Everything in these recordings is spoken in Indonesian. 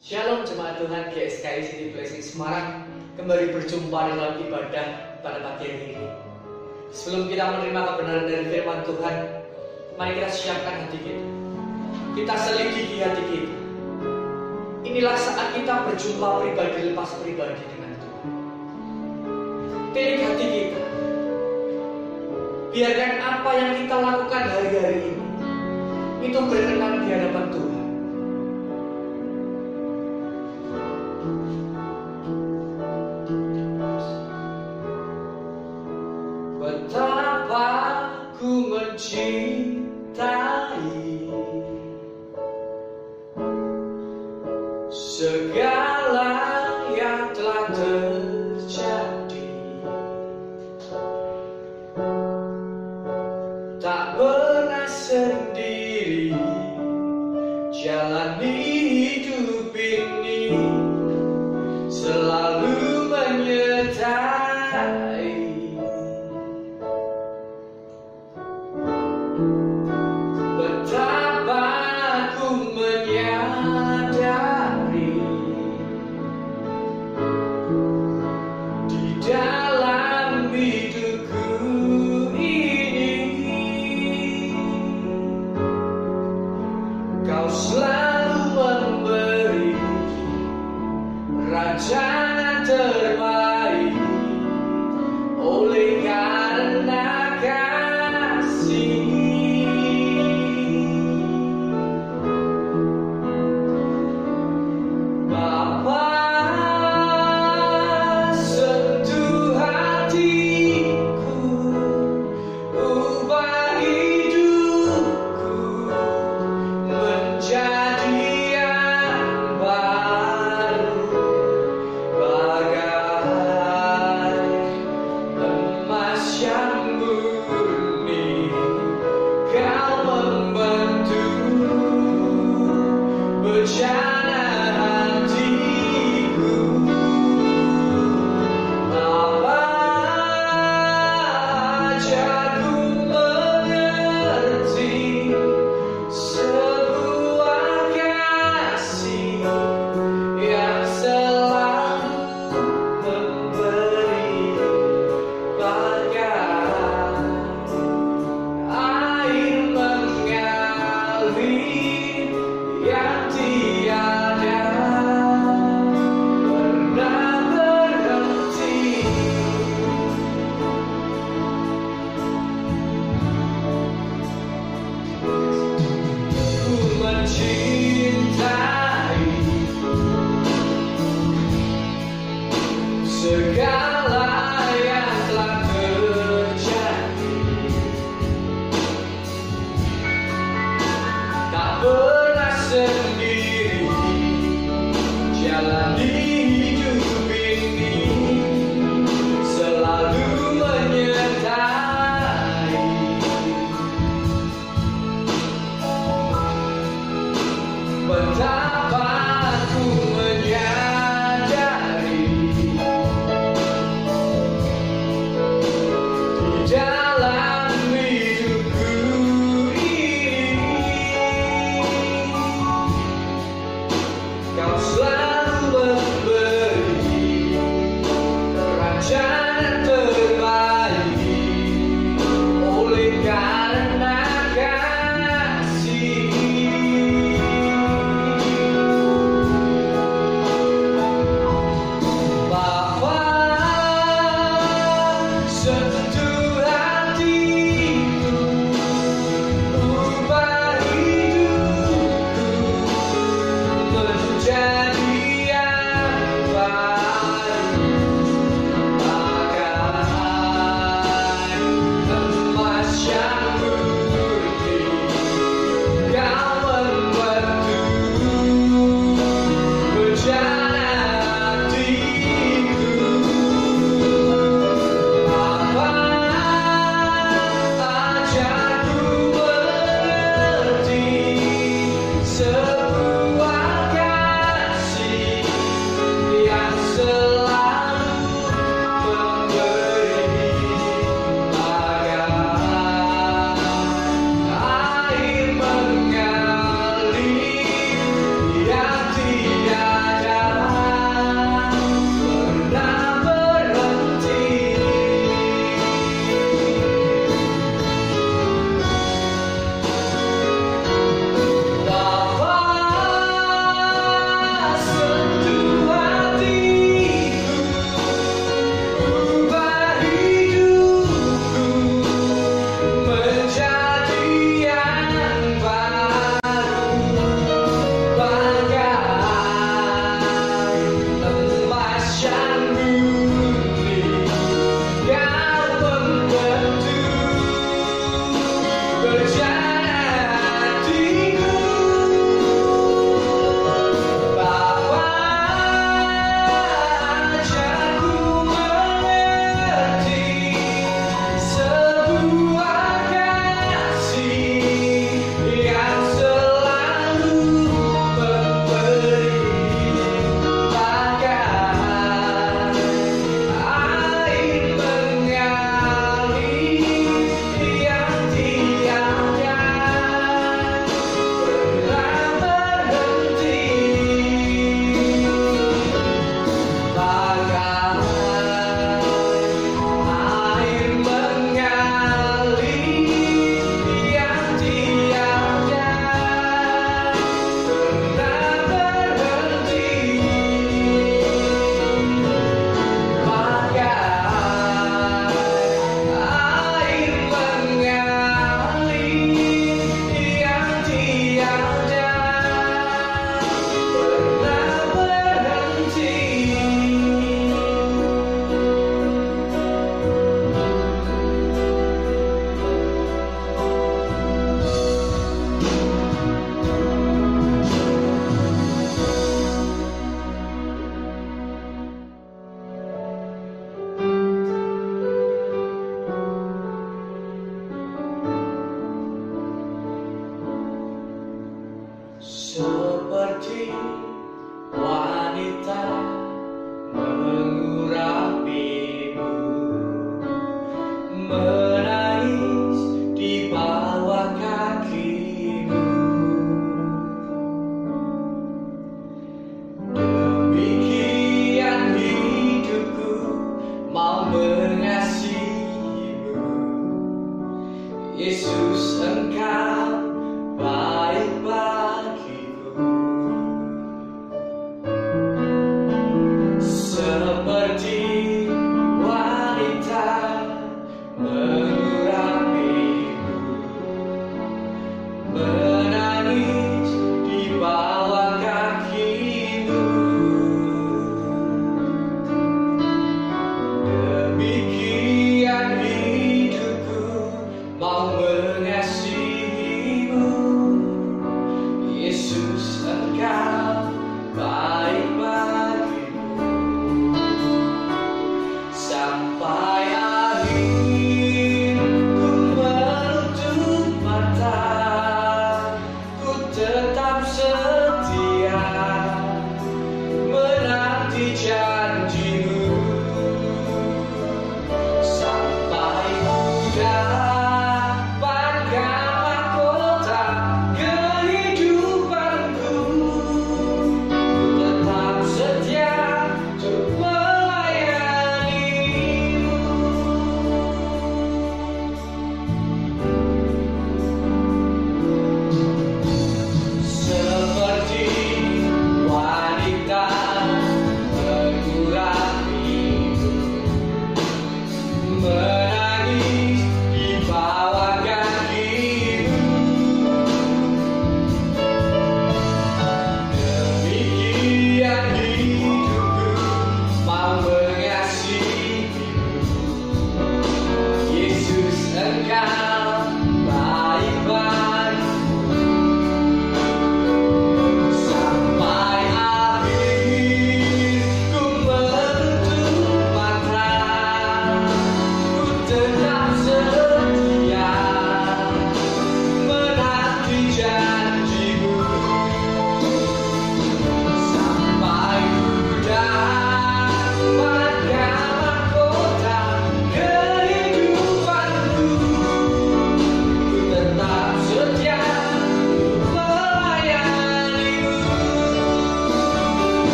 Shalom jemaat Tuhan GSKI City Blessing Semarang. Kembali berjumpa dalam ibadah pada pagi hari ini. Sebelum kita menerima kebenaran dari firman Tuhan Mari kita siapkan hati kita. Kita selidiki hati kita. Inilah saat kita berjumpa pribadi lepas pribadi dengan Tuhan. Pilih hati kita. Biarkan apa yang kita lakukan hari-hari ini Itu berkenan di hadapan Tuhan. blue.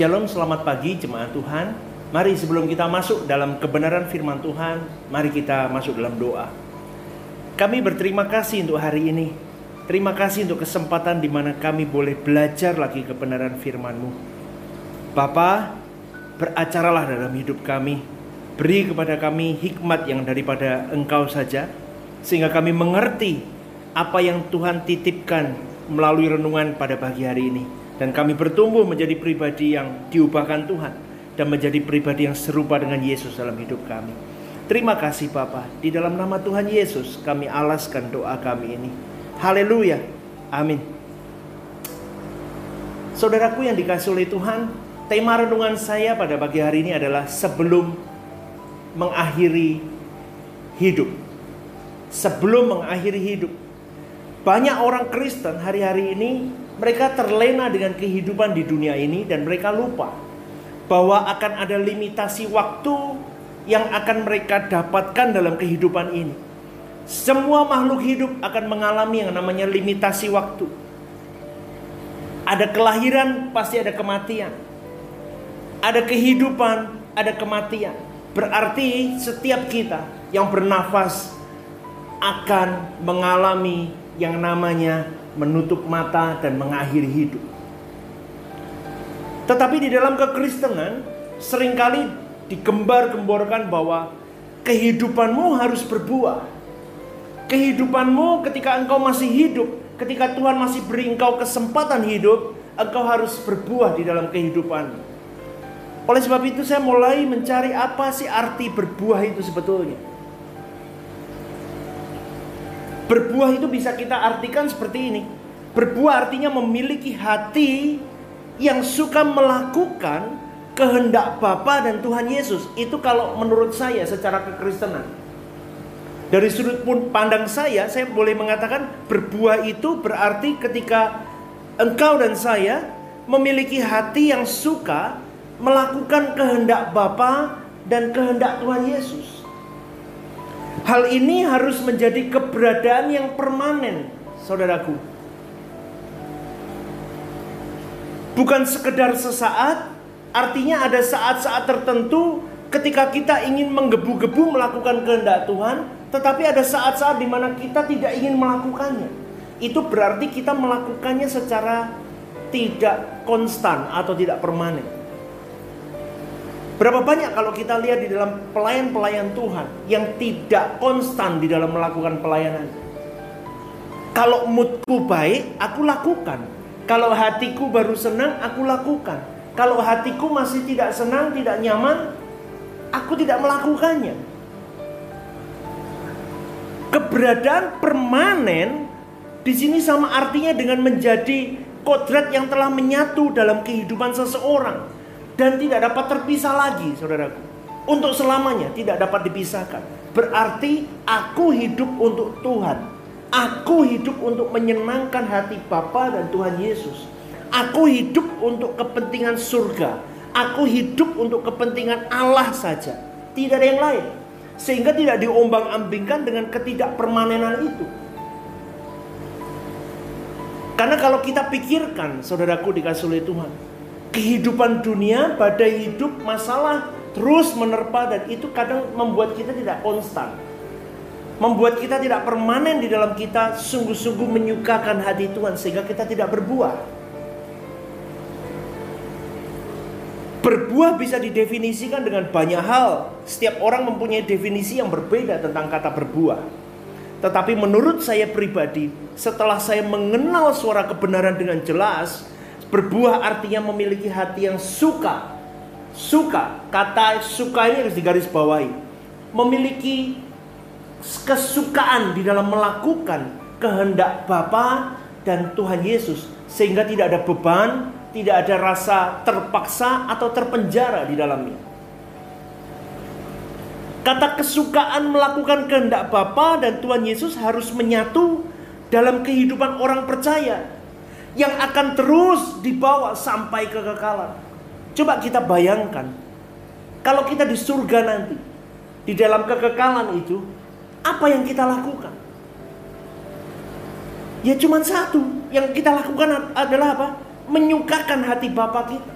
Shalom, selamat pagi jemaat Tuhan. Mari sebelum kita masuk dalam kebenaran firman Tuhan, mari kita masuk dalam doa. Kami berterima kasih untuk hari ini. Terima kasih untuk kesempatan di mana kami boleh belajar lagi kebenaran firman-Mu. Bapa, beracaralah dalam hidup kami. Beri kepada kami hikmat yang daripada Engkau saja, sehingga kami mengerti apa yang Tuhan titipkan melalui renungan pada pagi hari ini. Dan kami bertumbuh menjadi pribadi yang diubahkan Tuhan dan menjadi pribadi yang serupa dengan Yesus dalam hidup kami. Terima kasih Bapa. Di dalam nama Tuhan Yesus kami alaskan doa kami ini. Haleluya. Amin. Saudaraku yang dikasih oleh Tuhan, tema renungan saya pada pagi hari ini adalah sebelum mengakhiri hidup. Sebelum mengakhiri hidup. Banyak orang Kristen hari-hari ini mereka terlena dengan kehidupan di dunia ini dan mereka lupa bahwa akan ada limitasi waktu yang akan mereka dapatkan dalam kehidupan ini. Semua makhluk hidup akan mengalami yang namanya limitasi waktu. Ada kelahiran, pasti ada kematian. Ada kehidupan, ada kematian. Berarti setiap kita yang bernafas akan mengalami yang namanya menutup mata dan mengakhiri hidup. Tetapi di dalam kekristenan sering kali digembar-gemborkan bahwa kehidupanmu harus berbuah. Kehidupanmu ketika engkau masih hidup, ketika Tuhan masih beri engkau kesempatan hidup, engkau harus berbuah di dalam kehidupan. Oleh sebab itu saya mulai mencari apa sih arti berbuah itu sebetulnya. Berbuah itu bisa kita artikan seperti ini. Berbuah artinya memiliki hati yang suka melakukan kehendak Bapa dan Tuhan Yesus. Itu kalau menurut saya secara kekristenan. Dari sudut pun pandang saya, saya boleh mengatakan berbuah itu berarti ketika engkau dan saya memiliki hati yang suka melakukan kehendak Bapa dan kehendak Tuhan Yesus. Hal ini harus menjadi keberadaan yang permanen, saudaraku. Bukan sekedar sesaat, artinya ada saat-saat tertentu ketika kita ingin menggebu-gebu melakukan kehendak Tuhan, tetapi ada saat-saat di mana kita tidak ingin melakukannya. Itu berarti kita melakukannya secara tidak konstan atau tidak permanen. Berapa banyak kalau kita lihat di dalam pelayan-pelayan Tuhan yang tidak konstan di dalam melakukan pelayanan. Kalau moodku baik, aku lakukan. Kalau hatiku baru senang, aku lakukan. Kalau hatiku masih tidak senang, tidak nyaman, aku tidak melakukannya. Keberadaan permanen di sini sama artinya dengan menjadi kodrat yang telah menyatu dalam kehidupan seseorang dan tidak dapat terpisah lagi, saudaraku. Untuk selamanya tidak dapat dipisahkan. Berarti aku hidup untuk Tuhan. Aku hidup untuk menyenangkan hati Bapa dan Tuhan Yesus. Aku hidup untuk kepentingan surga. Aku hidup untuk kepentingan Allah saja. Tidak ada yang lain. Sehingga tidak diombang-ambingkan dengan ketidakpermanenan itu. Karena kalau kita pikirkan, saudaraku dikasih oleh Tuhan, kehidupan dunia, badai hidup, masalah terus menerpa dan itu kadang membuat kita tidak konstan. Membuat kita tidak permanen di dalam kita sungguh-sungguh menyukakan hati Tuhan sehingga kita tidak berbuah. Berbuah bisa didefinisikan dengan banyak hal. Setiap orang mempunyai definisi yang berbeda tentang kata berbuah. Tetapi menurut saya pribadi, setelah saya mengenal suara kebenaran dengan jelas, Berbuah artinya memiliki hati yang suka. Suka, kata suka ini harus digaris bawahi. Memiliki kesukaan di dalam melakukan kehendak Bapa dan Tuhan Yesus sehingga tidak ada beban, tidak ada rasa terpaksa atau terpenjara di dalamnya. Kata kesukaan melakukan kehendak Bapa dan Tuhan Yesus harus menyatu dalam kehidupan orang percaya yang akan terus dibawa sampai kekekalan. Coba kita bayangkan, kalau kita di surga nanti, di dalam kekekalan itu, apa yang kita lakukan? Ya cuma satu, yang kita lakukan adalah apa? Menyukakan hati Bapak kita.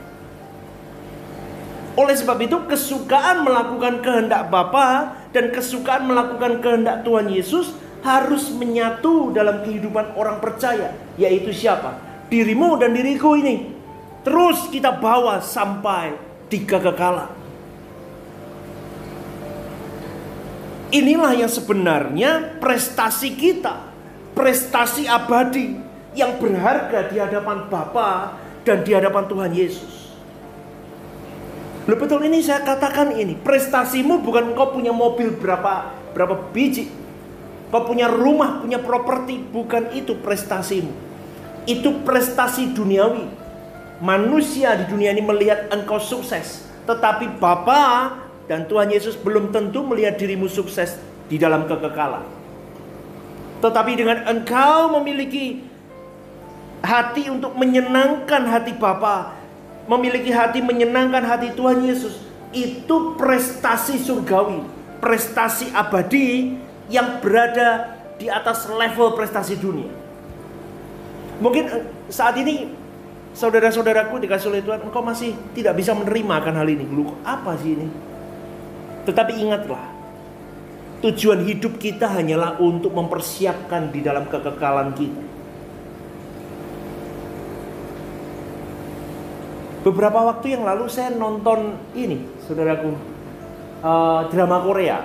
Oleh sebab itu kesukaan melakukan kehendak Bapa dan kesukaan melakukan kehendak Tuhan Yesus harus menyatu dalam kehidupan orang percaya, yaitu siapa? Dirimu dan diriku ini. Terus kita bawa sampai di kekekalan. Inilah yang sebenarnya prestasi kita, prestasi abadi. yang berharga di hadapan Bapa dan di hadapan Tuhan Yesus. Loh betul ini saya katakan ini, prestasimu bukan kau punya mobil berapa berapa biji. Kau punya rumah, punya properti, bukan itu prestasimu. Itu prestasi duniawi. Manusia di dunia ini melihat engkau sukses, tetapi Bapa dan Tuhan Yesus belum tentu melihat dirimu sukses di dalam kekekalan. Tetapi dengan engkau memiliki hati untuk menyenangkan hati Bapa, memiliki hati menyenangkan hati Tuhan Yesus, itu prestasi surgawi, prestasi abadi yang berada di atas level prestasi dunia. Mungkin eh, saat ini saudara-saudaraku dikasih oleh Tuhan, engkau masih tidak bisa menerima akan hal ini. Lu apa sih ini? Tetapi ingatlah, tujuan hidup kita hanyalah untuk mempersiapkan di dalam kekekalan kita Beberapa waktu yang lalu saya nonton ini, saudaraku, uh, drama Korea.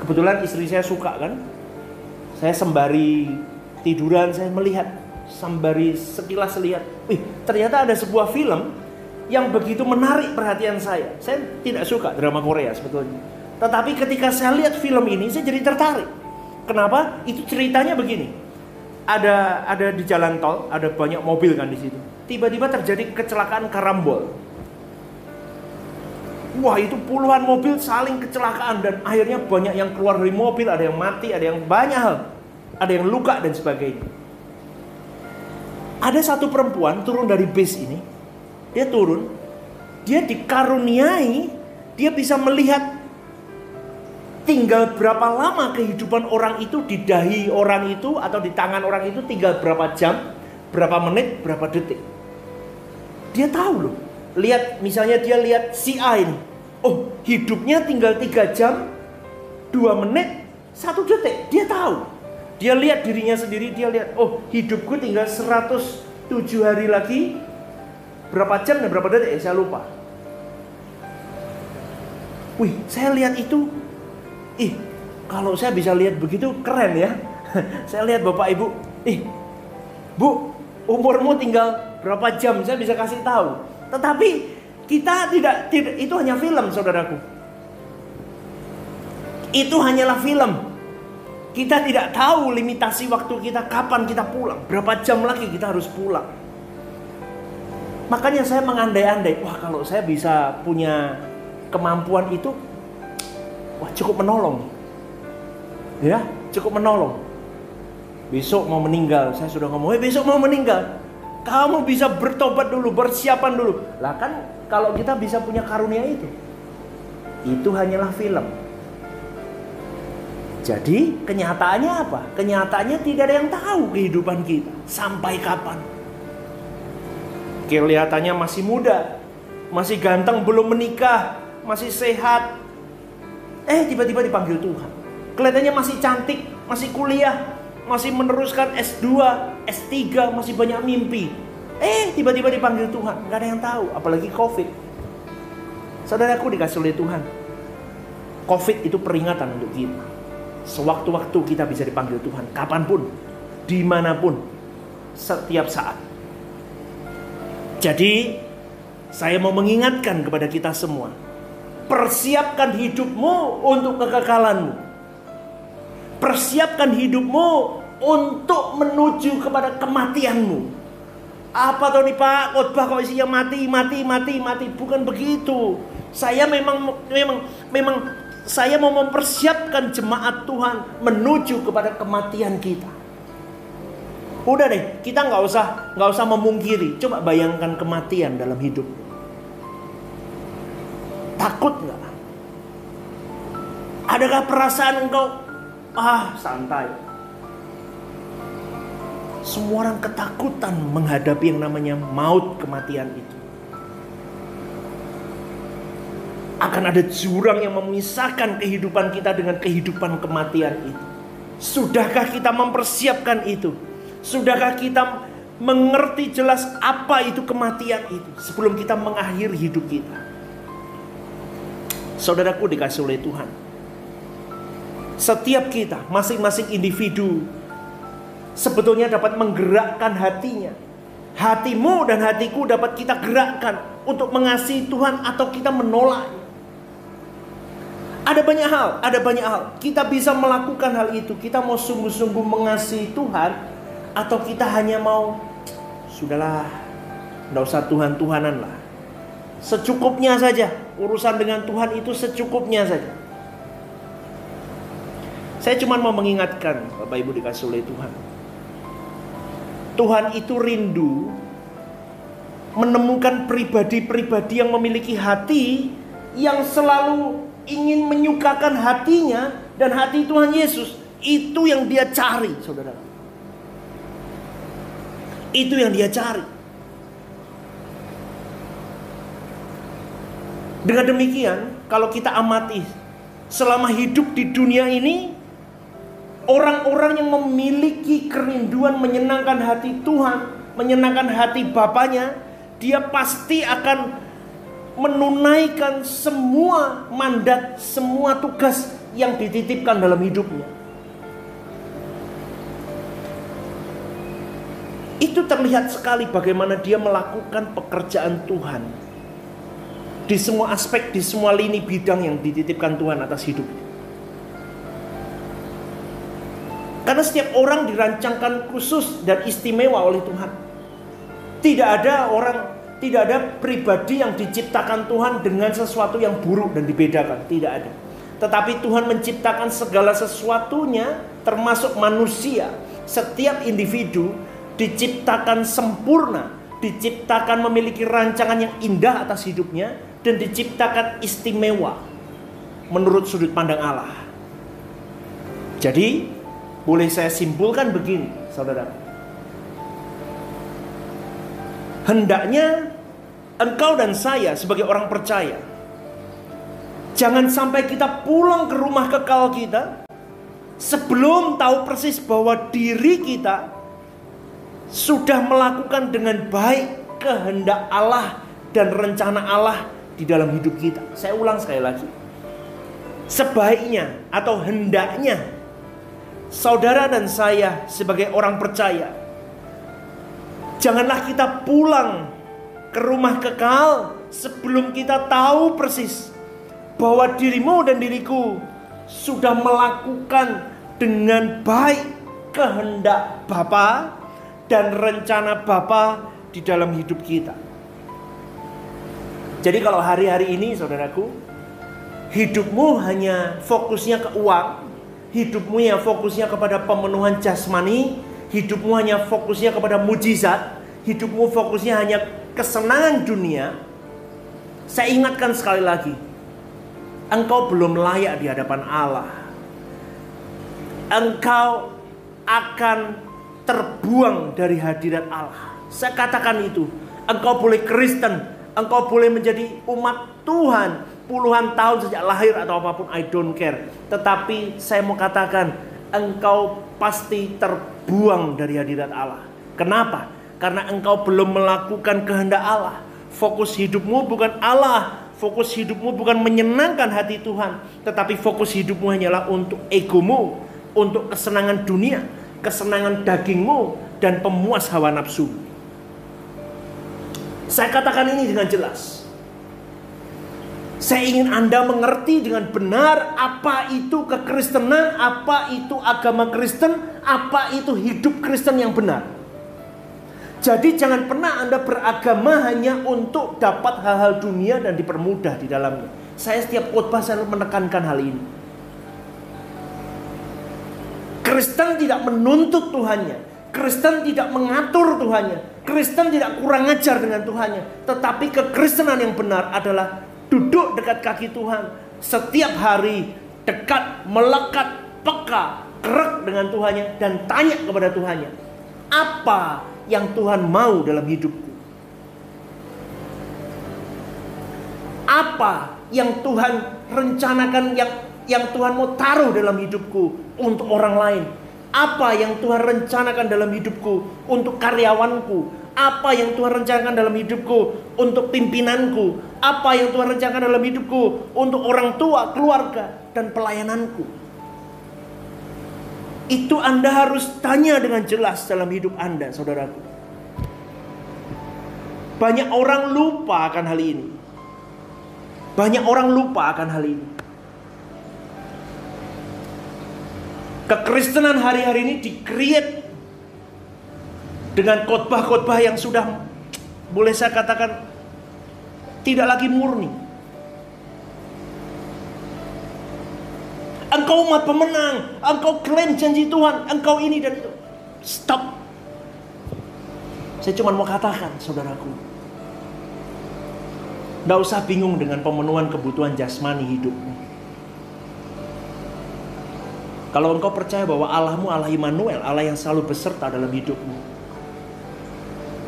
Kebetulan istri saya suka kan. Saya sembari tiduran saya melihat, sembari sekilas lihat, wih ternyata ada sebuah film yang begitu menarik perhatian saya. Saya tidak suka drama Korea sebetulnya. Tetapi ketika saya lihat film ini, saya jadi tertarik. Kenapa? Itu ceritanya begini. Ada ada di jalan tol, ada banyak mobil kan di situ tiba-tiba terjadi kecelakaan karambol. Wah itu puluhan mobil saling kecelakaan dan akhirnya banyak yang keluar dari mobil, ada yang mati, ada yang banyak hal, ada yang luka dan sebagainya. Ada satu perempuan turun dari bis ini, dia turun, dia dikaruniai, dia bisa melihat tinggal berapa lama kehidupan orang itu di dahi orang itu atau di tangan orang itu tinggal berapa jam, berapa menit, berapa detik. Dia tahu loh. Lihat misalnya dia lihat si A ini. Oh hidupnya tinggal 3 jam 2 menit satu detik. Dia tahu. Dia lihat dirinya sendiri. Dia lihat oh hidupku tinggal 107 hari lagi. Berapa jam dan berapa detik saya lupa. Wih saya lihat itu. Ih kalau saya bisa lihat begitu keren ya. saya lihat bapak ibu. Ih bu umurmu tinggal berapa jam saya bisa kasih tahu. Tetapi kita tidak, tidak itu hanya film saudaraku. Itu hanyalah film. Kita tidak tahu limitasi waktu kita kapan kita pulang, berapa jam lagi kita harus pulang. Makanya saya mengandai-andai, wah kalau saya bisa punya kemampuan itu, wah cukup menolong. Ya, cukup menolong. Besok mau meninggal, saya sudah ngomong, eh besok mau meninggal. Kamu bisa bertobat dulu, bersiapan dulu. Lah kan kalau kita bisa punya karunia itu. Itu hanyalah film. Jadi kenyataannya apa? Kenyataannya tidak ada yang tahu kehidupan kita sampai kapan. Kelihatannya masih muda, masih ganteng, belum menikah, masih sehat. Eh tiba-tiba dipanggil Tuhan. Kelihatannya masih cantik, masih kuliah, masih meneruskan S2, S3, masih banyak mimpi. Eh, tiba-tiba dipanggil Tuhan, nggak ada yang tahu, apalagi COVID. Saudaraku dikasih oleh Tuhan. COVID itu peringatan untuk kita. Sewaktu-waktu kita bisa dipanggil Tuhan, kapan pun, di mana pun, setiap saat. Jadi, saya mau mengingatkan kepada kita semua, persiapkan hidupmu untuk kekekalanmu. Persiapkan hidupmu untuk menuju kepada kematianmu. Apa tuh nih Pak? Khotbah kok isinya mati, mati, mati, mati. Bukan begitu. Saya memang memang memang saya mau mempersiapkan jemaat Tuhan menuju kepada kematian kita. Udah deh, kita nggak usah nggak usah memungkiri. Coba bayangkan kematian dalam hidup. Takut nggak? Adakah perasaan engkau ah santai? Semua orang ketakutan menghadapi yang namanya maut kematian itu. Akan ada jurang yang memisahkan kehidupan kita dengan kehidupan kematian itu. Sudahkah kita mempersiapkan itu? Sudahkah kita mengerti jelas apa itu kematian itu sebelum kita mengakhiri hidup kita? Saudaraku dikasih oleh Tuhan. Setiap kita, masing-masing individu sebetulnya dapat menggerakkan hatinya. Hatimu dan hatiku dapat kita gerakkan untuk mengasihi Tuhan atau kita menolaknya. Ada banyak hal, ada banyak hal. Kita bisa melakukan hal itu. Kita mau sungguh-sungguh mengasihi Tuhan atau kita hanya mau sudahlah, tidak usah Tuhan-Tuhanan lah. Secukupnya saja. Urusan dengan Tuhan itu secukupnya saja. Saya cuma mau mengingatkan Bapak Ibu dikasih oleh Tuhan. Tuhan itu rindu menemukan pribadi-pribadi yang memiliki hati yang selalu ingin menyukakan hatinya dan hati Tuhan Yesus. Itu yang dia cari, saudara. Itu yang dia cari. Dengan demikian, kalau kita amati selama hidup di dunia ini, orang-orang yang memiliki kerinduan menyenangkan hati Tuhan, menyenangkan hati Bapaknya, dia pasti akan menunaikan semua mandat, semua tugas yang dititipkan dalam hidupnya. Itu terlihat sekali bagaimana dia melakukan pekerjaan Tuhan di semua aspek, di semua lini bidang yang dititipkan Tuhan atas hidupnya. Karena setiap orang dirancangkan khusus dan istimewa oleh Tuhan. Tidak ada orang, tidak ada pribadi yang diciptakan Tuhan dengan sesuatu yang buruk dan dibedakan. Tidak ada. Tetapi Tuhan menciptakan segala sesuatunya termasuk manusia. Setiap individu diciptakan sempurna, diciptakan memiliki rancangan yang indah atas hidupnya dan diciptakan istimewa menurut sudut pandang Allah. Jadi, boleh saya simpulkan begini, saudara. Hendaknya engkau dan saya sebagai orang percaya Jangan sampai kita pulang ke rumah kekal kita sebelum tahu persis bahwa diri kita sudah melakukan dengan baik kehendak Allah dan rencana Allah di dalam hidup kita. Saya ulang sekali lagi. Sebaiknya atau hendaknya saudara dan saya sebagai orang percaya janganlah kita pulang ke rumah kekal sebelum kita tahu persis bahwa dirimu dan diriku sudah melakukan dengan baik kehendak Bapa dan rencana Bapa di dalam hidup kita. Jadi kalau hari-hari ini saudaraku, hidupmu hanya fokusnya ke uang, hidupmu yang fokusnya kepada pemenuhan jasmani, hidupmu hanya fokusnya kepada mujizat, hidupmu fokusnya hanya kesenangan dunia, saya ingatkan sekali lagi, engkau belum layak di hadapan Allah. Engkau akan terbuang dari hadirat Allah. Saya katakan itu. Engkau boleh Kristen, engkau boleh menjadi umat Tuhan puluhan tahun sejak lahir atau apa pun I don't care. Tetapi saya mau katakan engkau pasti terbuang dari hadirat Allah. Kenapa? Karena engkau belum melakukan kehendak Allah. Fokus hidupmu bukan Allah, fokus hidupmu bukan menyenangkan hati Tuhan, tetapi fokus hidupmu hanyalah untuk egomu, untuk kesenangan dunia, kesenangan dagingmu, dan pemuas hawa nafsu. Saya katakan ini dengan jelas. Saya ingin Anda mengerti dengan benar apa itu kekristenan, apa itu agama Kristen, apa itu hidup Kristen yang benar. Jadi jangan pernah Anda beragama hanya untuk dapat hal-hal dunia dan dipermudah di dalamnya. Saya setiap khotbah selalu menekankan hal ini. Kristen tidak menuntut Tuhannya. Kristen tidak mengatur Tuhannya. Kristen tidak kurang ajar dengan Tuhannya. Tetapi kekristenan yang benar adalah duduk dekat kaki Tuhan. Setiap hari dekat, melekat, peka, kerak dengan Tuhannya. Dan tanya kepada Tuhannya. Apa yang Tuhan mau dalam hidupku? Apa yang Tuhan rencanakan yang yang Tuhan mau taruh dalam hidupku untuk orang lain? Apa yang Tuhan rencanakan dalam hidupku untuk karyawanku? Apa yang Tuhan rencanakan dalam hidupku untuk pimpinanku? Apa yang Tuhan rencanakan dalam hidupku untuk orang tua, keluarga, dan pelayananku? Itu Anda harus tanya dengan jelas dalam hidup Anda, saudaraku. Banyak orang lupa akan hal ini. Banyak orang lupa akan hal ini. Kekristenan hari-hari ini di-create dengan khotbah-khotbah yang sudah boleh saya katakan tidak lagi murni. Engkau umat pemenang, engkau klaim janji Tuhan, engkau ini dan itu. Stop. Saya cuma mau katakan, saudaraku. Tidak usah bingung dengan pemenuhan kebutuhan jasmani hidupmu. Kalau engkau percaya bahwa Allahmu Allah Immanuel, Allah yang selalu beserta dalam hidupmu.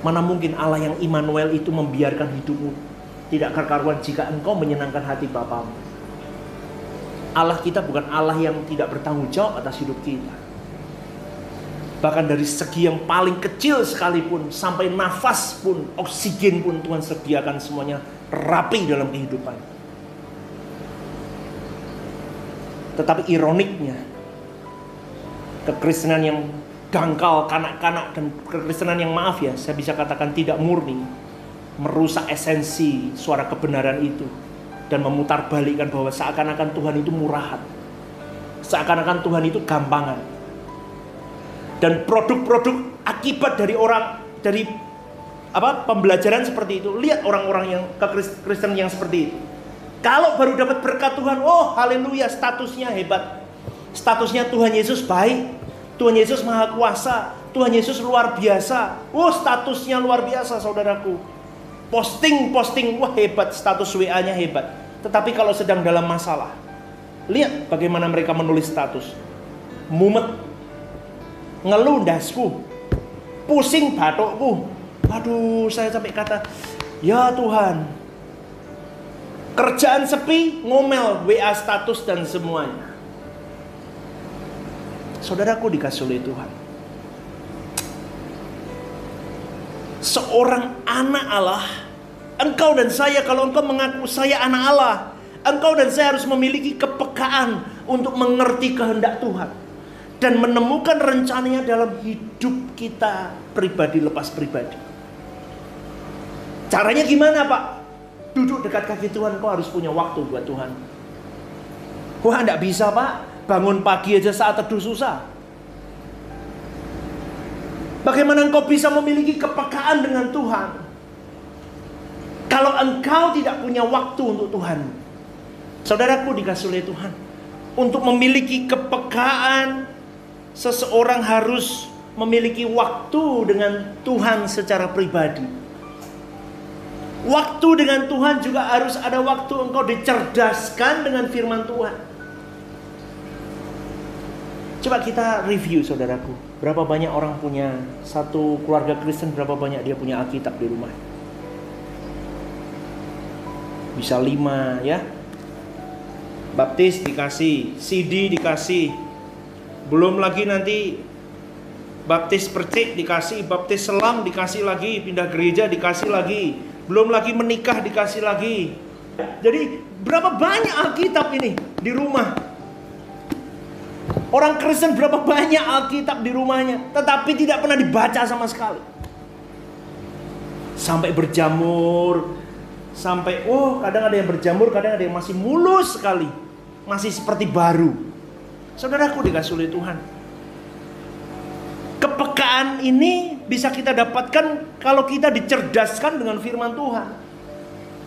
Mana mungkin Allah yang Immanuel itu membiarkan hidupmu tidak kekaruan jika engkau menyenangkan hati Bapamu. Allah kita bukan Allah yang tidak bertanggung jawab atas hidup kita. Bahkan dari segi yang paling kecil sekalipun sampai nafas pun, oksigen pun Tuhan sediakan semuanya rapi dalam kehidupan. Tetapi ironiknya, kekristenan yang dangkal, kanak-kanak dan kekristenan yang maaf ya, saya bisa katakan tidak murni, merusak esensi suara kebenaran itu dan memutarbalikkan bahwa seakan-akan Tuhan itu murahan. Seakan-akan Tuhan itu gampangan. Dan produk-produk akibat dari orang dari apa pembelajaran seperti itu. Lihat orang-orang yang Kristen yang seperti itu. Kalau baru dapat berkat Tuhan, oh haleluya, statusnya hebat. Statusnya Tuhan Yesus baik. Tuhan Yesus maha kuasa. Tuhan Yesus luar biasa. Oh statusnya luar biasa saudaraku. Posting-posting, wah hebat, status WA-nya hebat. Tetapi kalau sedang dalam masalah, lihat bagaimana mereka menulis status. Mumet, ngeluh dasku, pusing batukku. Aduh, saya sampai kata, ya Tuhan, kerjaan sepi, ngomel, WA status dan semuanya. Saudaraku dikasih oleh Tuhan. Seorang anak Allah Engkau dan saya kalau engkau mengaku saya anak Allah, engkau dan saya harus memiliki kepekaan untuk mengerti kehendak Tuhan dan menemukan rencananya dalam hidup kita pribadi lepas pribadi. Caranya gimana, Pak? Duduk dekat kaki Tuhan, kau harus punya waktu buat Tuhan. Wah, enggak bisa, Pak. Bangun pagi aja saat teduh susah. Bagaimana engkau bisa memiliki kepekaan dengan Tuhan? Kalau engkau tidak punya waktu untuk Tuhan, saudaraku dikasih oleh Tuhan untuk memiliki kepekaan, seseorang harus memiliki waktu dengan Tuhan secara pribadi. Waktu dengan Tuhan juga harus ada waktu engkau dicerdaskan dengan firman Tuhan. Coba kita review saudaraku. Berapa banyak orang punya satu keluarga Kristen, berapa banyak dia punya Alkitab di rumah? Bisa lima ya? Baptis dikasih CD dikasih. Belum lagi nanti baptis percik dikasih baptis selam dikasih lagi pindah gereja dikasih lagi. Belum lagi menikah dikasih lagi. Jadi berapa banyak Alkitab ini di rumah orang Kristen berapa banyak Alkitab di rumahnya tetapi tidak pernah dibaca sama sekali sampai berjamur sampai oh kadang ada yang berjamur, kadang ada yang masih mulus sekali, masih seperti baru. Saudaraku dikasih oleh Tuhan. Kepekaan ini bisa kita dapatkan kalau kita dicerdaskan dengan firman Tuhan.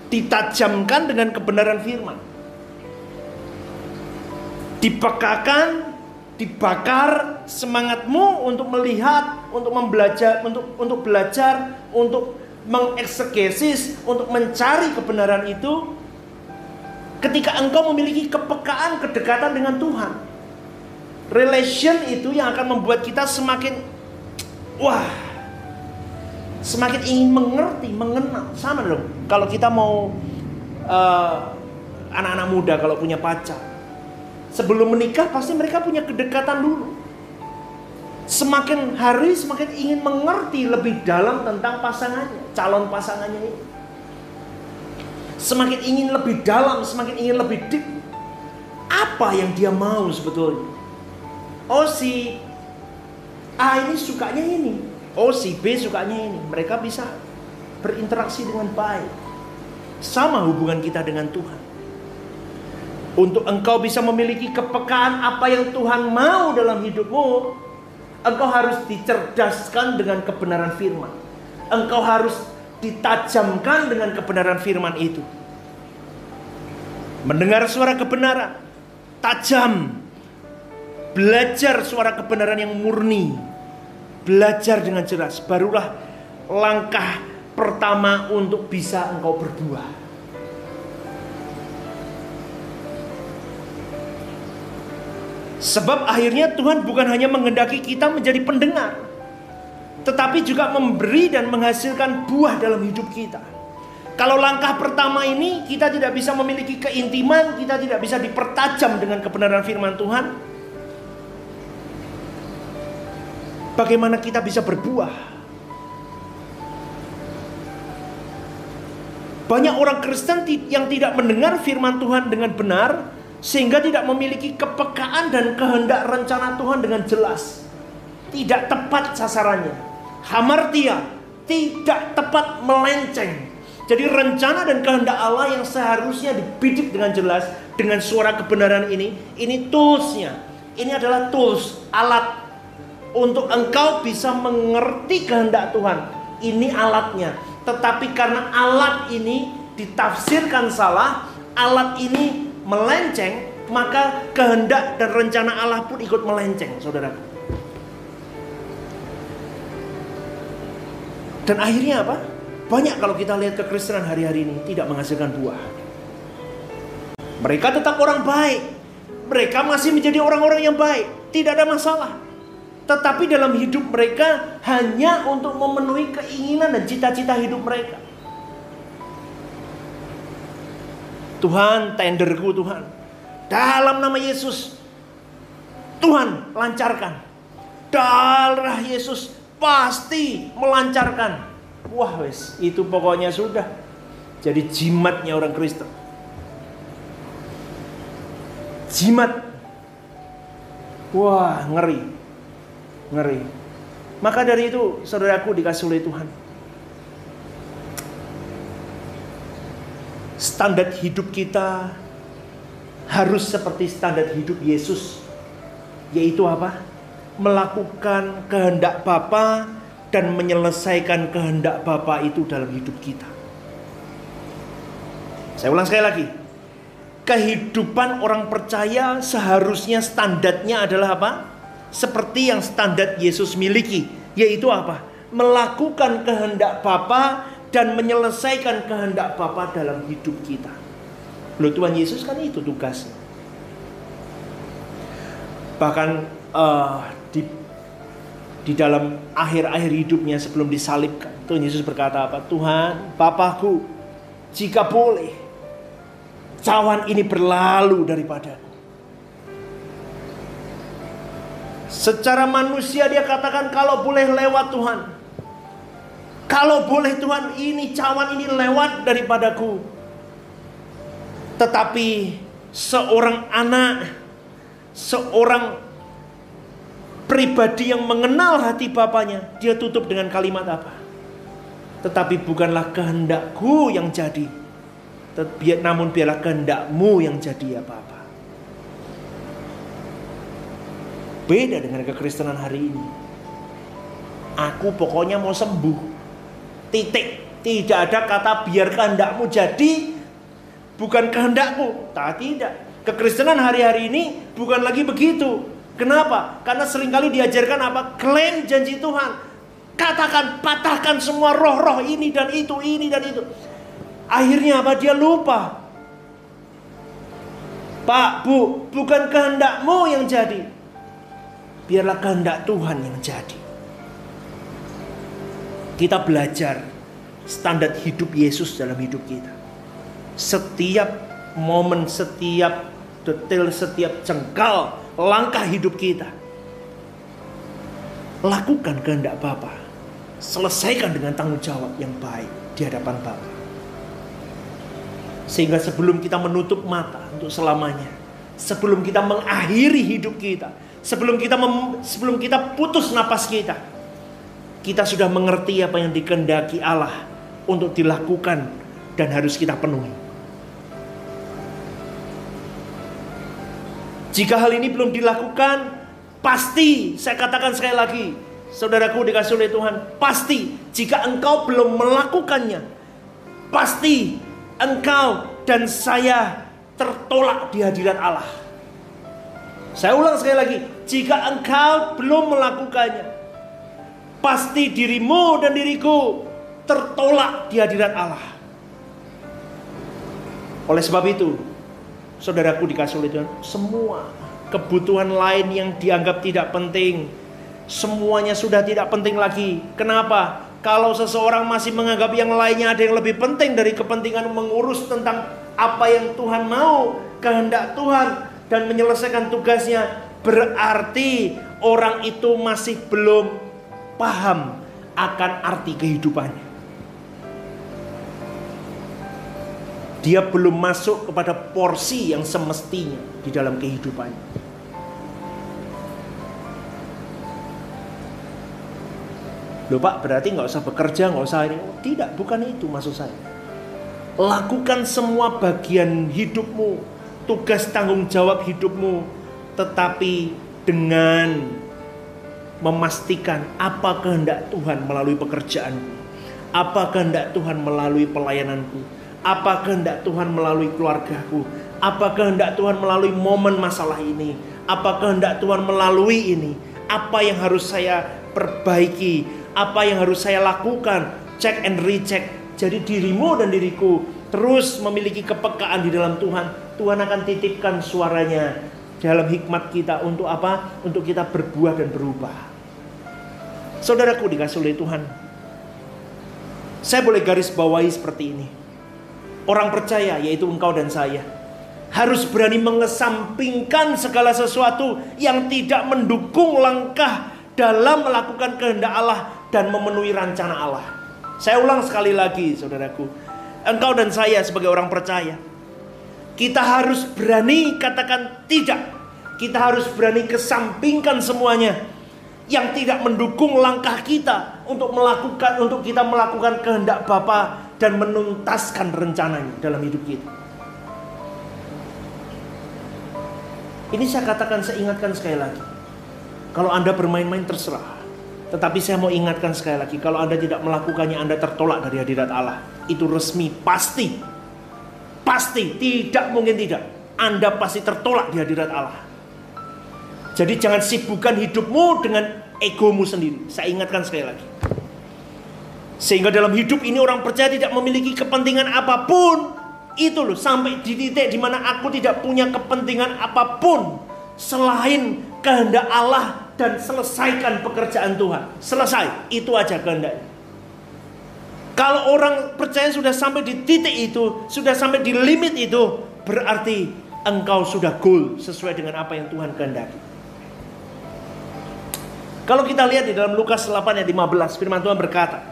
Ditajamkan dengan kebenaran firman. Dipekakan, dibakar semangatmu untuk melihat, untuk membelajar, untuk untuk belajar, untuk mengeksegesis, untuk mencari kebenaran itu ketika engkau memiliki kepekaan kedekatan dengan Tuhan. Relation itu yang akan membuat kita semakin wah semakin ingin mengerti, mengenal. Sama dong. Kalau kita mau anak anak-anak muda kalau punya pacar, sebelum menikah pasti mereka punya kedekatan dulu semakin hari semakin ingin mengerti lebih dalam tentang pasangannya, calon pasangannya ini. Semakin ingin lebih dalam, semakin ingin lebih deep. Apa yang dia mau sebetulnya? Oh si A ini sukanya ini, oh si B sukanya ini. Mereka bisa berinteraksi dengan baik. Sama hubungan kita dengan Tuhan. Untuk engkau bisa memiliki kepekaan apa yang Tuhan mau dalam hidupmu, engkau harus dicerdaskan dengan kebenaran firman. Engkau harus ditajamkan dengan kebenaran firman itu. Mendengar suara kebenaran, tajam. Belajar suara kebenaran yang murni. Belajar dengan jelas, barulah langkah pertama untuk bisa engkau berbuah. Sebab akhirnya Tuhan bukan hanya menghendaki kita menjadi pendengar, tetapi juga memberi dan menghasilkan buah dalam hidup kita. Kalau langkah pertama ini kita tidak bisa memiliki keintiman, kita tidak bisa dipertajam dengan kebenaran firman Tuhan. Bagaimana kita bisa berbuah? Banyak orang Kristen yang tidak mendengar firman Tuhan dengan benar, sehingga tidak memiliki kepekaan dan kehendak rencana Tuhan dengan jelas. Tidak tepat sasarannya. Hamartia tidak tepat melenceng. Jadi rencana dan kehendak Allah yang seharusnya dibidik dengan jelas dengan suara kebenaran ini, ini toolsnya. Ini adalah tools, alat untuk engkau bisa mengerti kehendak Tuhan. Ini alatnya. Tetapi karena alat ini ditafsirkan salah, alat ini melenceng, maka kehendak dan rencana Allah pun ikut melenceng, saudara. Dan akhirnya apa? Banyak kalau kita lihat kekristenan hari-hari ini tidak menghasilkan buah. Mereka tetap orang baik. Mereka masih menjadi orang-orang yang baik. Tidak ada masalah. Tetapi dalam hidup mereka hanya untuk memenuhi keinginan dan cita-cita hidup mereka. Tuhan tenderku Tuhan. Dalam nama Yesus. Tuhan lancarkan. Darah Yesus pasti melancarkan. Wah wes, itu pokoknya sudah. Jadi jimatnya orang Kristen. Jimat. Wah, ngeri. Ngeri. Maka dari itu, saudaraku dikasih oleh Tuhan standar hidup kita harus seperti standar hidup Yesus yaitu apa? melakukan kehendak Bapa dan menyelesaikan kehendak Bapa itu dalam hidup kita. Saya ulang sekali lagi. Kehidupan orang percaya seharusnya standarnya adalah apa? Seperti yang standar Yesus miliki, yaitu apa? Melakukan kehendak Bapa dan menyelesaikan kehendak Bapa dalam hidup kita. Loh Tuhan Yesus kan itu tugasnya. Bahkan uh, di di dalam akhir-akhir hidupnya sebelum disalibkan, Tuhan Yesus berkata apa? Tuhan, Bapakku, jika boleh, cawan ini berlalu daripadaku. Secara manusia dia katakan kalau boleh lewat Tuhan, kalau boleh Tuhan ini cawan ini lewat daripadaku. Tetapi seorang anak, seorang pribadi yang mengenal hati bapaknya, dia tutup dengan kalimat apa? Tetapi bukanlah kehendakku yang jadi, namun biarlah kehendakmu yang jadi ya Bapak. Beda dengan kekristenan hari ini. Aku pokoknya mau sembuh. Titik. Tidak ada kata biar kehendakmu jadi bukan kehendakku. Tak tidak. Kekristenan hari-hari ini bukan lagi begitu. Kenapa? Karena sering kali diajarkan apa? Klaim janji Tuhan. Katakan, patahkan semua roh-roh ini dan itu, ini dan itu. Akhirnya apa? Dia lupa. Pak, Bu, bukan kehendakmu yang jadi. Biarlah kehendak Tuhan yang jadi kita belajar standar hidup Yesus dalam hidup kita. Setiap momen, setiap detail, setiap jengkal langkah hidup kita. Lakukan kehendak Bapa. Selesaikan dengan tanggung jawab yang baik di hadapan Bapa. Sehingga sebelum kita menutup mata untuk selamanya, sebelum kita mengakhiri hidup kita, sebelum kita sebelum kita putus napas kita, kita sudah mengerti apa yang dikehendaki Allah untuk dilakukan dan harus kita penuhi. Jika hal ini belum dilakukan, pasti saya katakan sekali lagi, saudaraku dikasih oleh Tuhan, pasti jika engkau belum melakukannya, pasti engkau dan saya tertolak di hadirat Allah. Saya ulang sekali lagi, jika engkau belum melakukannya, pasti dirimu dan diriku tertolak di hadirat Allah. Oleh sebab itu, saudaraku dikasih oleh Tuhan, semua kebutuhan lain yang dianggap tidak penting, semuanya sudah tidak penting lagi. Kenapa? Kalau seseorang masih menganggap yang lainnya ada yang lebih penting dari kepentingan mengurus tentang apa yang Tuhan mau, kehendak Tuhan dan menyelesaikan tugasnya, berarti orang itu masih belum paham akan arti kehidupannya. dia belum masuk kepada porsi yang semestinya di dalam kehidupannya. Loh Pak, berarti nggak usah bekerja, nggak usah ini. Tidak, bukan itu maksud saya. Lakukan semua bagian hidupmu, tugas tanggung jawab hidupmu, tetapi dengan memastikan apa kehendak Tuhan melalui pekerjaanku, apa kehendak Tuhan melalui pelayananku, apa kehendak Tuhan melalui keluargaku? Apa kehendak Tuhan melalui momen masalah ini? Apa kehendak Tuhan melalui ini? Apa yang harus saya perbaiki? Apa yang harus saya lakukan? Check and recheck. Jadi dirimu dan diriku terus memiliki kepekaan di dalam Tuhan. Tuhan akan titipkan suaranya dalam hikmat kita untuk apa? Untuk kita berbuah dan berubah. Saudaraku dikasih oleh Tuhan. Saya boleh garis bawahi seperti ini orang percaya yaitu engkau dan saya harus berani mengesampingkan segala sesuatu yang tidak mendukung langkah dalam melakukan kehendak Allah dan memenuhi rencana Allah. Saya ulang sekali lagi, saudaraku. Engkau dan saya sebagai orang percaya, kita harus berani katakan tidak. Kita harus berani kesampingkan semuanya yang tidak mendukung langkah kita untuk melakukan untuk kita melakukan kehendak Bapa dan menuntaskan rencananya dalam hidup kita. Ini saya katakan, saya ingatkan sekali lagi. Kalau Anda bermain-main terserah. Tetapi saya mau ingatkan sekali lagi, kalau Anda tidak melakukannya, Anda tertolak dari hadirat Allah. Itu resmi, pasti. Pasti, tidak mungkin tidak. Anda pasti tertolak di hadirat Allah. Jadi jangan sibukkan hidupmu dengan egomu sendiri. Saya ingatkan sekali lagi. Sehingga dalam hidup ini orang percaya tidak memiliki kepentingan apa pun. Itu loh sampai di titik di mana aku tidak punya kepentingan apa pun selain kehendak Allah dan selesaikan pekerjaan Tuhan. Selesai, itu aja kehendaknya. Kalau orang percaya sudah sampai di titik itu, sudah sampai di limit itu, berarti engkau sudah goal sesuai dengan apa yang Tuhan kehendaki. Kalau kita lihat di dalam Lukas 8 ayat 15, firman Tuhan berkata,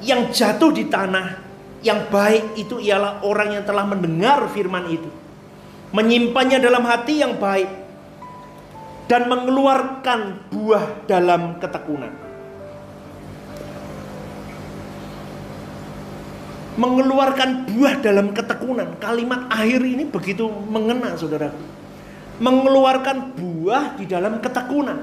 yang jatuh di tanah yang baik itu ialah orang yang telah mendengar firman itu, menyimpannya dalam hati yang baik, dan mengeluarkan buah dalam ketekunan. Mengeluarkan buah dalam ketekunan. Kalimat akhir ini begitu mengena, saudara. Mengeluarkan buah di dalam ketekunan.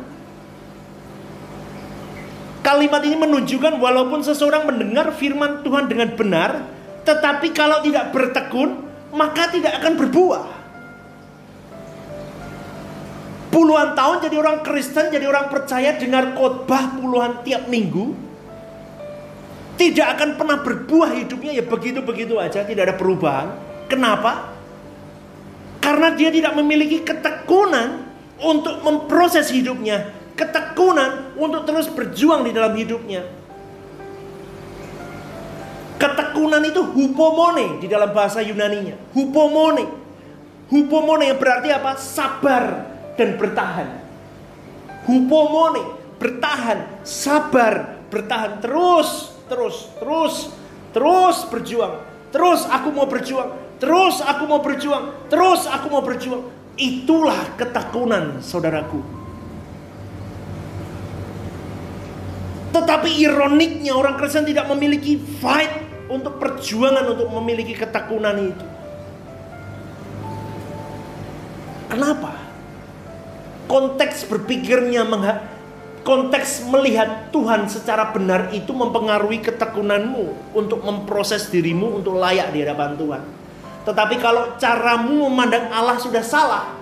Kalimat ini menunjukkan walaupun seseorang mendengar firman Tuhan dengan benar, tetapi kalau tidak bertekun, maka tidak akan berbuah. Puluhan tahun jadi orang Kristen, jadi orang percaya dengar khotbah puluhan tiap minggu, tidak akan pernah berbuah hidupnya ya begitu-begitu aja, tidak ada perubahan. Kenapa? Karena dia tidak memiliki ketekunan untuk memproses hidupnya ketekunan untuk terus berjuang di dalam hidupnya. Ketekunan itu hupomone di dalam bahasa Yunaninya. Hupomone. Hupomone yang berarti apa? Sabar dan bertahan. Hupomone, bertahan, sabar, bertahan terus, terus, terus, terus berjuang. Terus aku mau berjuang, terus aku mau berjuang, terus aku mau berjuang. Itulah ketekunan saudaraku. Tetapi ironiknya orang Kristen tidak memiliki fight untuk perjuangan untuk memiliki ketekunan itu. Kenapa? Konteks berpikirnya konteks melihat Tuhan secara benar itu mempengaruhi ketekunanmu untuk memproses dirimu untuk layak di hadapan Tuhan. Tetapi kalau caramu memandang Allah sudah salah,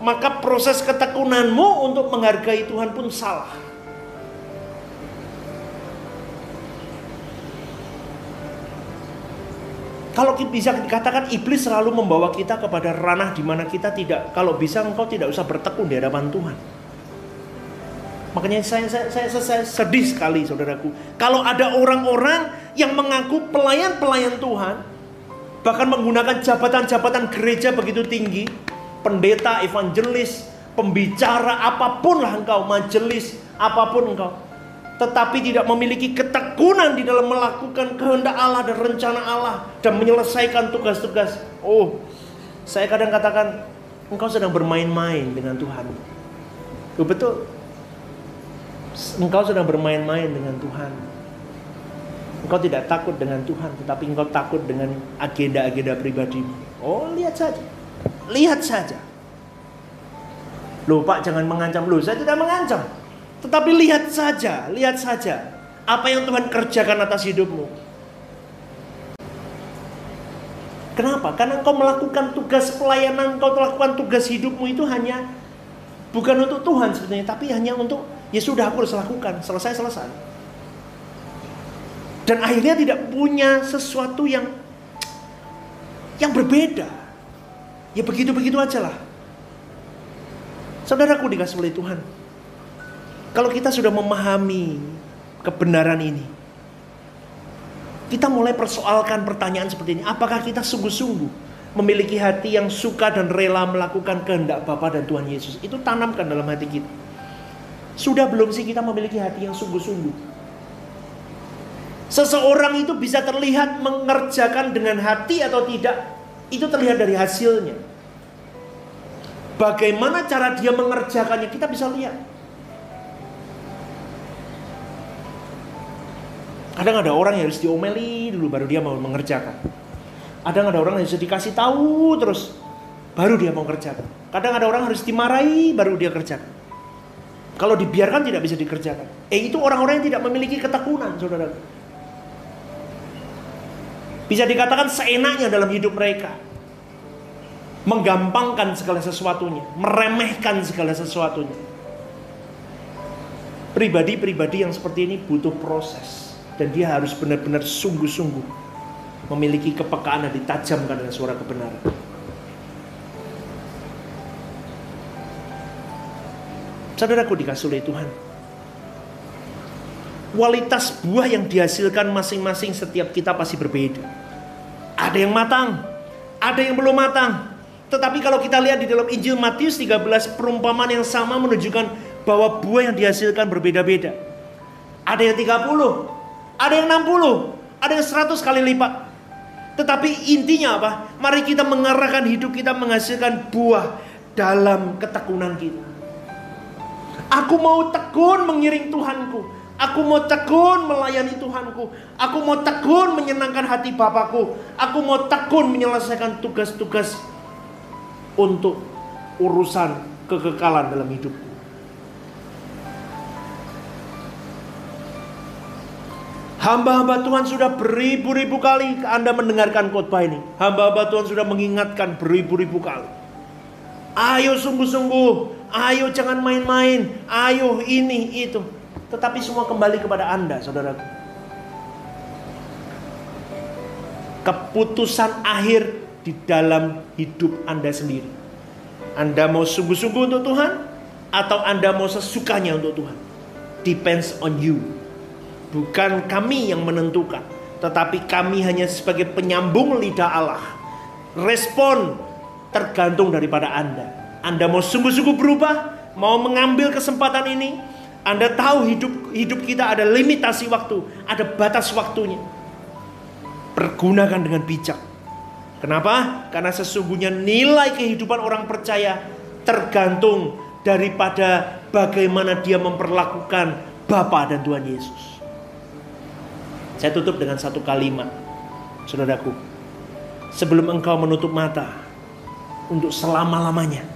maka proses ketekunanmu untuk menghargai Tuhan pun salah. Kalau bisa dikatakan iblis selalu membawa kita kepada ranah di mana kita tidak, kalau bisa engkau tidak usah bertekun di hadapan Tuhan. Makanya saya, saya, saya, saya sedih sekali saudaraku. Kalau ada orang-orang yang mengaku pelayan-pelayan Tuhan. Bahkan menggunakan jabatan-jabatan gereja begitu tinggi. Pendeta, evangelis, pembicara, apa pun lah engkau. Majelis, apa pun engkau. Tetapi tidak memiliki ketekunan di dalam melakukan kehendak Allah dan rencana Allah. Dan menyelesaikan tugas-tugas. Oh, saya kadang katakan, engkau sedang bermain-main dengan Tuhan. Betul, engkau sedang bermain-main dengan Tuhan. Engkau tidak takut dengan Tuhan, tetapi engkau takut dengan agenda-agenda pribadimu. Oh, lihat saja. Lihat saja. Loh Pak, jangan mengancam. Loh, saya tidak mengancam. Tetapi lihat saja, lihat saja. Apa yang Tuhan kerjakan atas hidupmu. Kenapa? Karena engkau melakukan tugas pelayanan, engkau melakukan tugas hidupmu itu hanya bukan untuk Tuhan sebenarnya, tapi hanya untuk Ya sudah aku harus lakukan, selesai-selesai. Dan akhirnya tidak punya sesuatu yang yang berbeda. Ya begitu-begitu aja lah. Saudaraku dikasih oleh Tuhan. Kalau kita sudah memahami kebenaran ini, kita mulai persoalkan pertanyaan seperti ini. Apakah kita sungguh-sungguh memiliki hati yang suka dan rela melakukan kehendak Bapa dan Tuhan Yesus? Itu tanamkan dalam hati kita. Sudah belum sih kita memiliki hati yang sungguh-sungguh? Seseorang itu bisa terlihat mengerjakan dengan hati atau tidak, itu terlihat dari hasilnya. Bagaimana cara dia mengerjakannya, kita bisa lihat. Kadang ada orang yang harus diomeli dulu baru dia mau mengerjakan. Kadang ada orang yang harus dikasih tahu terus baru dia mau kerjakan. Kadang ada orang harus dimarahi baru dia kerjakan. Kalau dibiarkan tidak bisa dikerjakan. Eh itu orang-orang yang tidak memiliki ketekunan, saudara. Bisa dikatakan seenaknya dalam hidup mereka. Menggampangkan segala sesuatunya, meremehkan segala sesuatunya. Pribadi-pribadi yang seperti ini butuh proses dan dia harus benar-benar sungguh-sungguh memiliki kepekaan dan ditajamkan dengan suara kebenaran. Saudaraku dikasih oleh Tuhan. Kualitas buah yang dihasilkan masing-masing setiap kita pasti berbeda. Ada yang matang, ada yang belum matang. Tetapi kalau kita lihat di dalam Injil Matius 13 perumpamaan yang sama menunjukkan bahwa buah yang dihasilkan berbeda-beda. Ada yang 30, ada yang 60, ada yang 100 kali lipat. Tetapi intinya apa? Mari kita mengarahkan hidup kita menghasilkan buah dalam ketekunan kita. Aku mau tekun mengiring Tuhanku. Aku mau tekun melayani Tuhanku. Aku mau tekun menyenangkan hati Bapakku. Aku mau tekun menyelesaikan tugas-tugas untuk urusan kekekalan dalam hidupku. Hamba-hamba Tuhan sudah beribu-ribu kali Anda mendengarkan khotbah ini. Hamba-hamba Tuhan sudah mengingatkan beribu-ribu kali. Ayo sungguh-sungguh Ayo jangan main-main. Ayo ini itu. Tetapi semua kembali kepada Anda, saudara. Keputusan akhir di dalam hidup Anda sendiri. Anda mau sungguh-sungguh untuk Tuhan atau Anda mau sesukanya untuk Tuhan. Depends on you. Bukan kami yang menentukan, tetapi kami hanya sebagai penyambung lidah Allah. Respon tergantung daripada Anda. Anda mau sungguh-sungguh berubah, mau mengambil kesempatan ini, Anda tahu hidup hidup kita ada limitasi waktu, ada batas waktunya. Pergunakan dengan bijak. Kenapa? Karena sesungguhnya nilai kehidupan orang percaya tergantung daripada bagaimana dia memperlakukan Bapa dan Tuhan Yesus. Saya tutup dengan satu kalimat, saudaraku. Sebelum engkau menutup mata untuk selama-lamanya,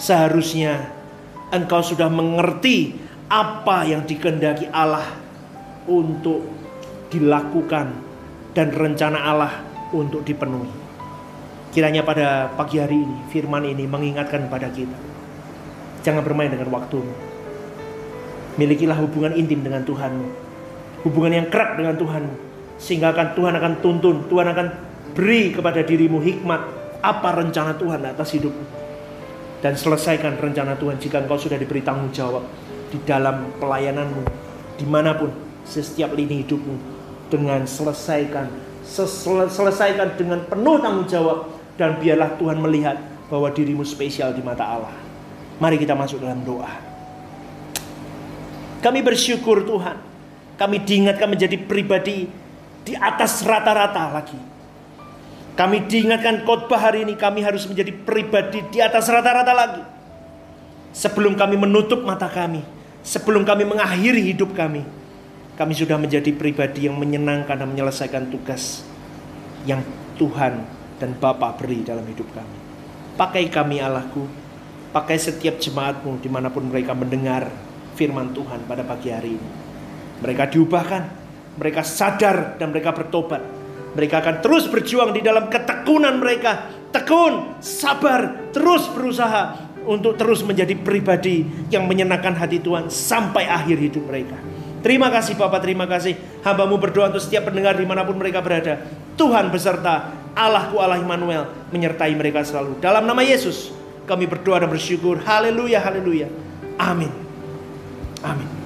seharusnya engkau sudah mengerti apa yang dikehendaki Allah untuk dilakukan dan rencana Allah untuk dipenuhi. Kiranya pada pagi hari ini firman ini mengingatkan pada kita. Jangan bermain dengan waktumu. Milikilah hubungan intim dengan Tuhanmu. Hubungan yang kerak dengan Tuhanmu. Sehingga akan Tuhan akan tuntun, Tuhan akan beri kepada dirimu hikmat apa rencana Tuhan atas hidupmu. Dan selesaikan rencana Tuhan jika engkau sudah diberi tanggung jawab di dalam pelayananmu, di mana pun, setiap lini hidupmu, dengan selesaikan, selesaikan dengan penuh tanggung jawab, dan biarlah Tuhan melihat bahwa dirimu spesial di mata Allah. Mari kita masuk dalam doa. Kami bersyukur Tuhan. Kami diingatkan menjadi pribadi di atas rata-rata lagi. Kami diingatkan khotbah hari ini kami harus menjadi pribadi di atas rata-rata lagi. Sebelum kami menutup mata kami, sebelum kami mengakhiri hidup kami, kami sudah menjadi pribadi yang menyenangkan dan menyelesaikan tugas yang Tuhan dan Bapa beri dalam hidup kami. Pakai kami Allahku, pakai setiap jemaatmu di mana pun mereka mendengar firman Tuhan pada pagi hari ini. Mereka diubahkan, mereka sadar dan mereka bertobat mereka akan terus berjuang di dalam ketekunan mereka. Tekun, sabar, terus berusaha untuk terus menjadi pribadi yang menyenangkan hati Tuhan sampai akhir hidup mereka. Terima kasih Bapak, terima kasih. Hambamu berdoa untuk setiap pendengar di mana pun mereka berada. Tuhan beserta Allahku Allah Immanuel menyertai mereka selalu. Dalam nama Yesus kami berdoa dan bersyukur. Haleluya, haleluya. Amin. Amin.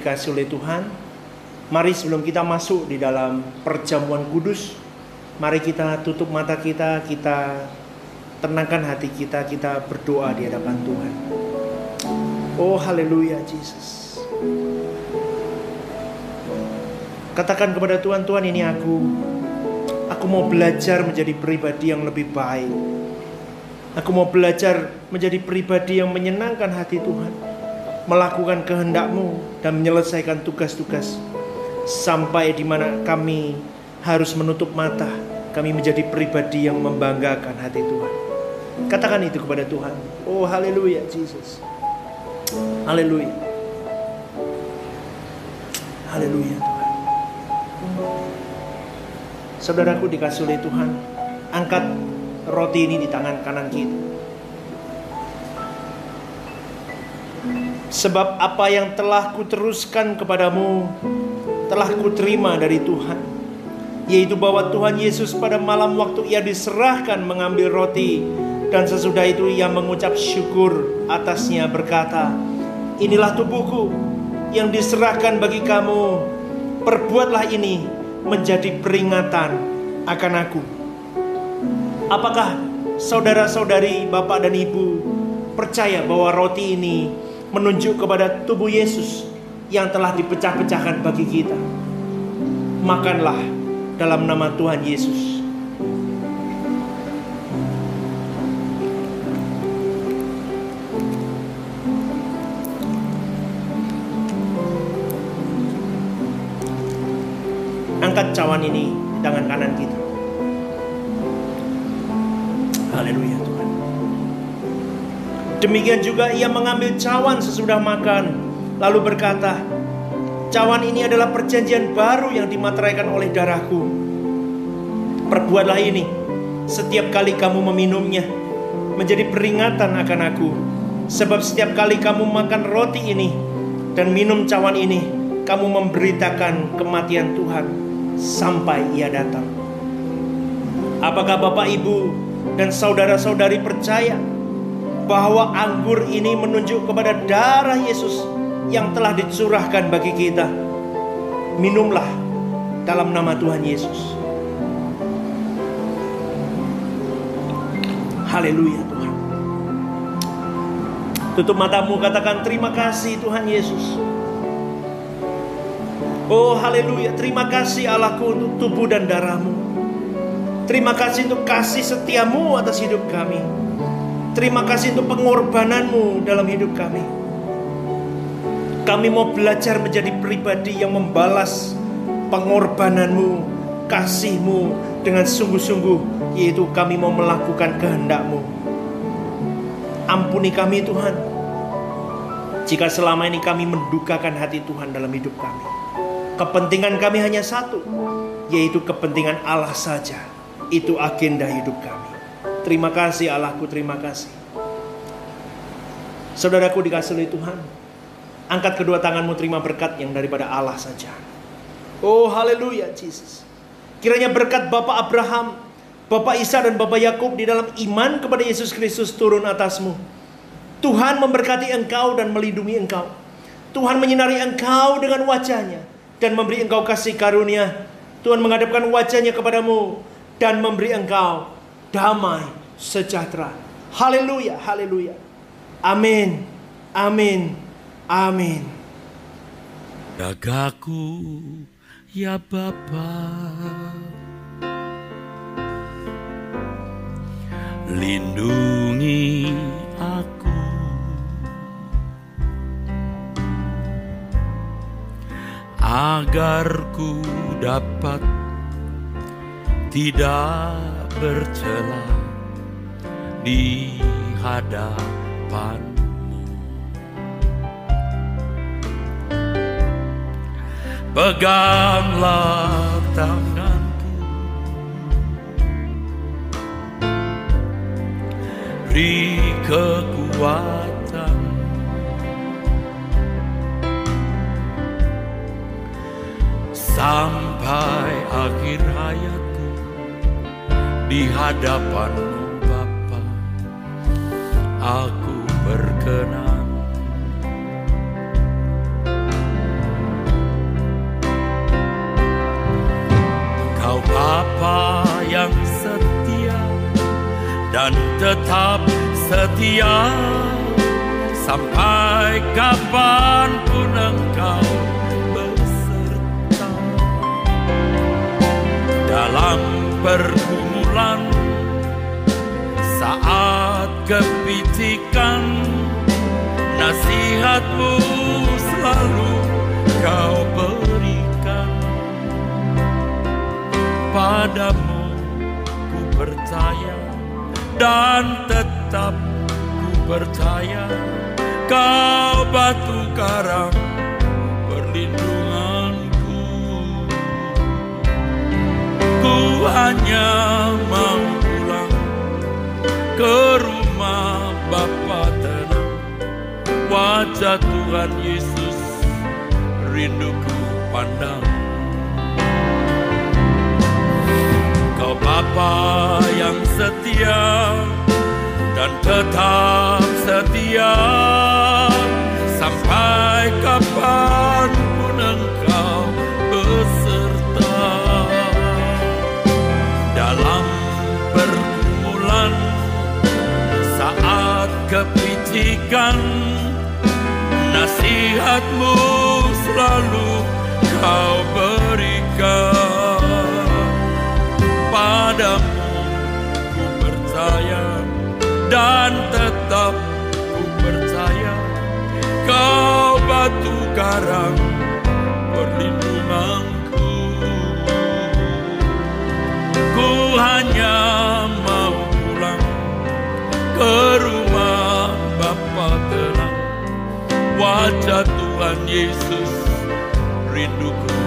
Dikasih oleh Tuhan, mari sebelum kita masuk di dalam perjamuan kudus, mari kita tutup mata kita, kita tenangkan hati kita, kita berdoa di hadapan Tuhan. Oh haleluya Jesus. Katakan kepada Tuhan, Tuhan ini aku. Aku mau belajar menjadi pribadi yang lebih baik. Aku mau belajar menjadi pribadi yang menyenangkan hati Tuhan. Melakukan kehendakmu dan menyelesaikan tugas-tugas. Sampai di mana kami harus menutup mata. Kami menjadi pribadi yang membanggakan hati Tuhan. Katakan itu kepada Tuhan. Oh haleluya Jesus. Haleluya. Haleluya Tuhan. Saudaraku dikasih oleh Tuhan, angkat roti ini di tangan kanan kita. Sebab apa yang telah kuteruskan kepadamu telah kuterima dari Tuhan, yaitu bahwa Tuhan Yesus pada malam waktu ia diserahkan mengambil roti dan sesudah itu ia mengucap syukur atasnya berkata, Inilah tubuhku yang diserahkan bagi kamu, perbuatlah ini menjadi peringatan akan aku. Apakah saudara-saudari, bapak dan ibu percaya bahwa roti ini menunjuk kepada tubuh Yesus yang telah dipecah-pecahkan bagi kita? Makanlah dalam nama Tuhan Yesus. Angkat cawan ini di tangan kanan kita. Haleluya. Demikian juga ia mengambil cawan sesudah makan. Lalu berkata, cawan ini adalah perjanjian baru yang dimateraikan oleh darahku. Perbuatlah ini setiap kali kamu meminumnya menjadi peringatan akan aku. Sebab setiap kali kamu makan roti ini dan minum cawan ini, kamu memberitakan kematian Tuhan sampai ia datang. Apakah Bapak Ibu dan saudara-saudari percaya bahwa anggur ini menunjuk kepada darah Yesus yang telah dicurahkan bagi kita? Minumlah dalam nama Tuhan Yesus. Haleluya Tuhan. Tutup matamu katakan terima kasih Tuhan Yesus. Oh haleluya, terima kasih Allahku untuk tubuh dan darahmu. Terima kasih untuk kasih setiamu atas hidup kami. Terima kasih untuk pengorbananmu dalam hidup kami. Kami mau belajar menjadi pribadi yang membalas pengorbananmu, kasihmu dengan sungguh-sungguh, yaitu kami mau melakukan kehendakmu. Ampuni kami Tuhan, jika selama ini kami mendukakan hati Tuhan dalam hidup kami. Kepentingan kami hanya satu, yaitu kepentingan Allah saja. Itu agenda hidup kami. Terima kasih Allahku, terima kasih. Saudaraku dikasih oleh Tuhan. Angkat kedua tanganmu terima berkat yang daripada Allah saja. Oh haleluya Jesus. Kiranya berkat Bapak Abraham, Bapak Isa dan Bapak Yakub di dalam iman kepada Yesus Kristus turun atasmu. Tuhan memberkati engkau dan melindungi engkau. Tuhan menyinari engkau dengan wajahnya dan memberi engkau kasih karunia. Tuhan menghadapkan wajahnya kepadamu dan memberi engkau damai sejahtera. Haleluya, haleluya. Amin, amin, amin. Jagaku ya Bapa Lindungi aku agar ku dapat tidak bercela di hadapanmu. Peganglah tanganku, beri kekuatan. Sampai akhir hayatku di hadapanmu Bapa. Aku berkenan. Kau Bapa yang setia dan tetap setia sampai kapan pun engkau beserta dalam pergumulan saat kepitikan nasihatmu selalu kau berikan. Padamu ku percaya dan tetap ku percaya kau batu karang perlindunganku hanya mau pulang ke rumah Bapa tenang. Wajah Tuhan Yesus rinduku pandang. Kau Bapa yang setia dan tetap setia sampai kapan pun kepicikan nasihatmu selalu kau berikan. Padamu ku percaya dan tetap ku percaya kau batu karang perlindunganku. Ku hanya mau pulang ke rumah wajah Tuhan Yesus. Rinduku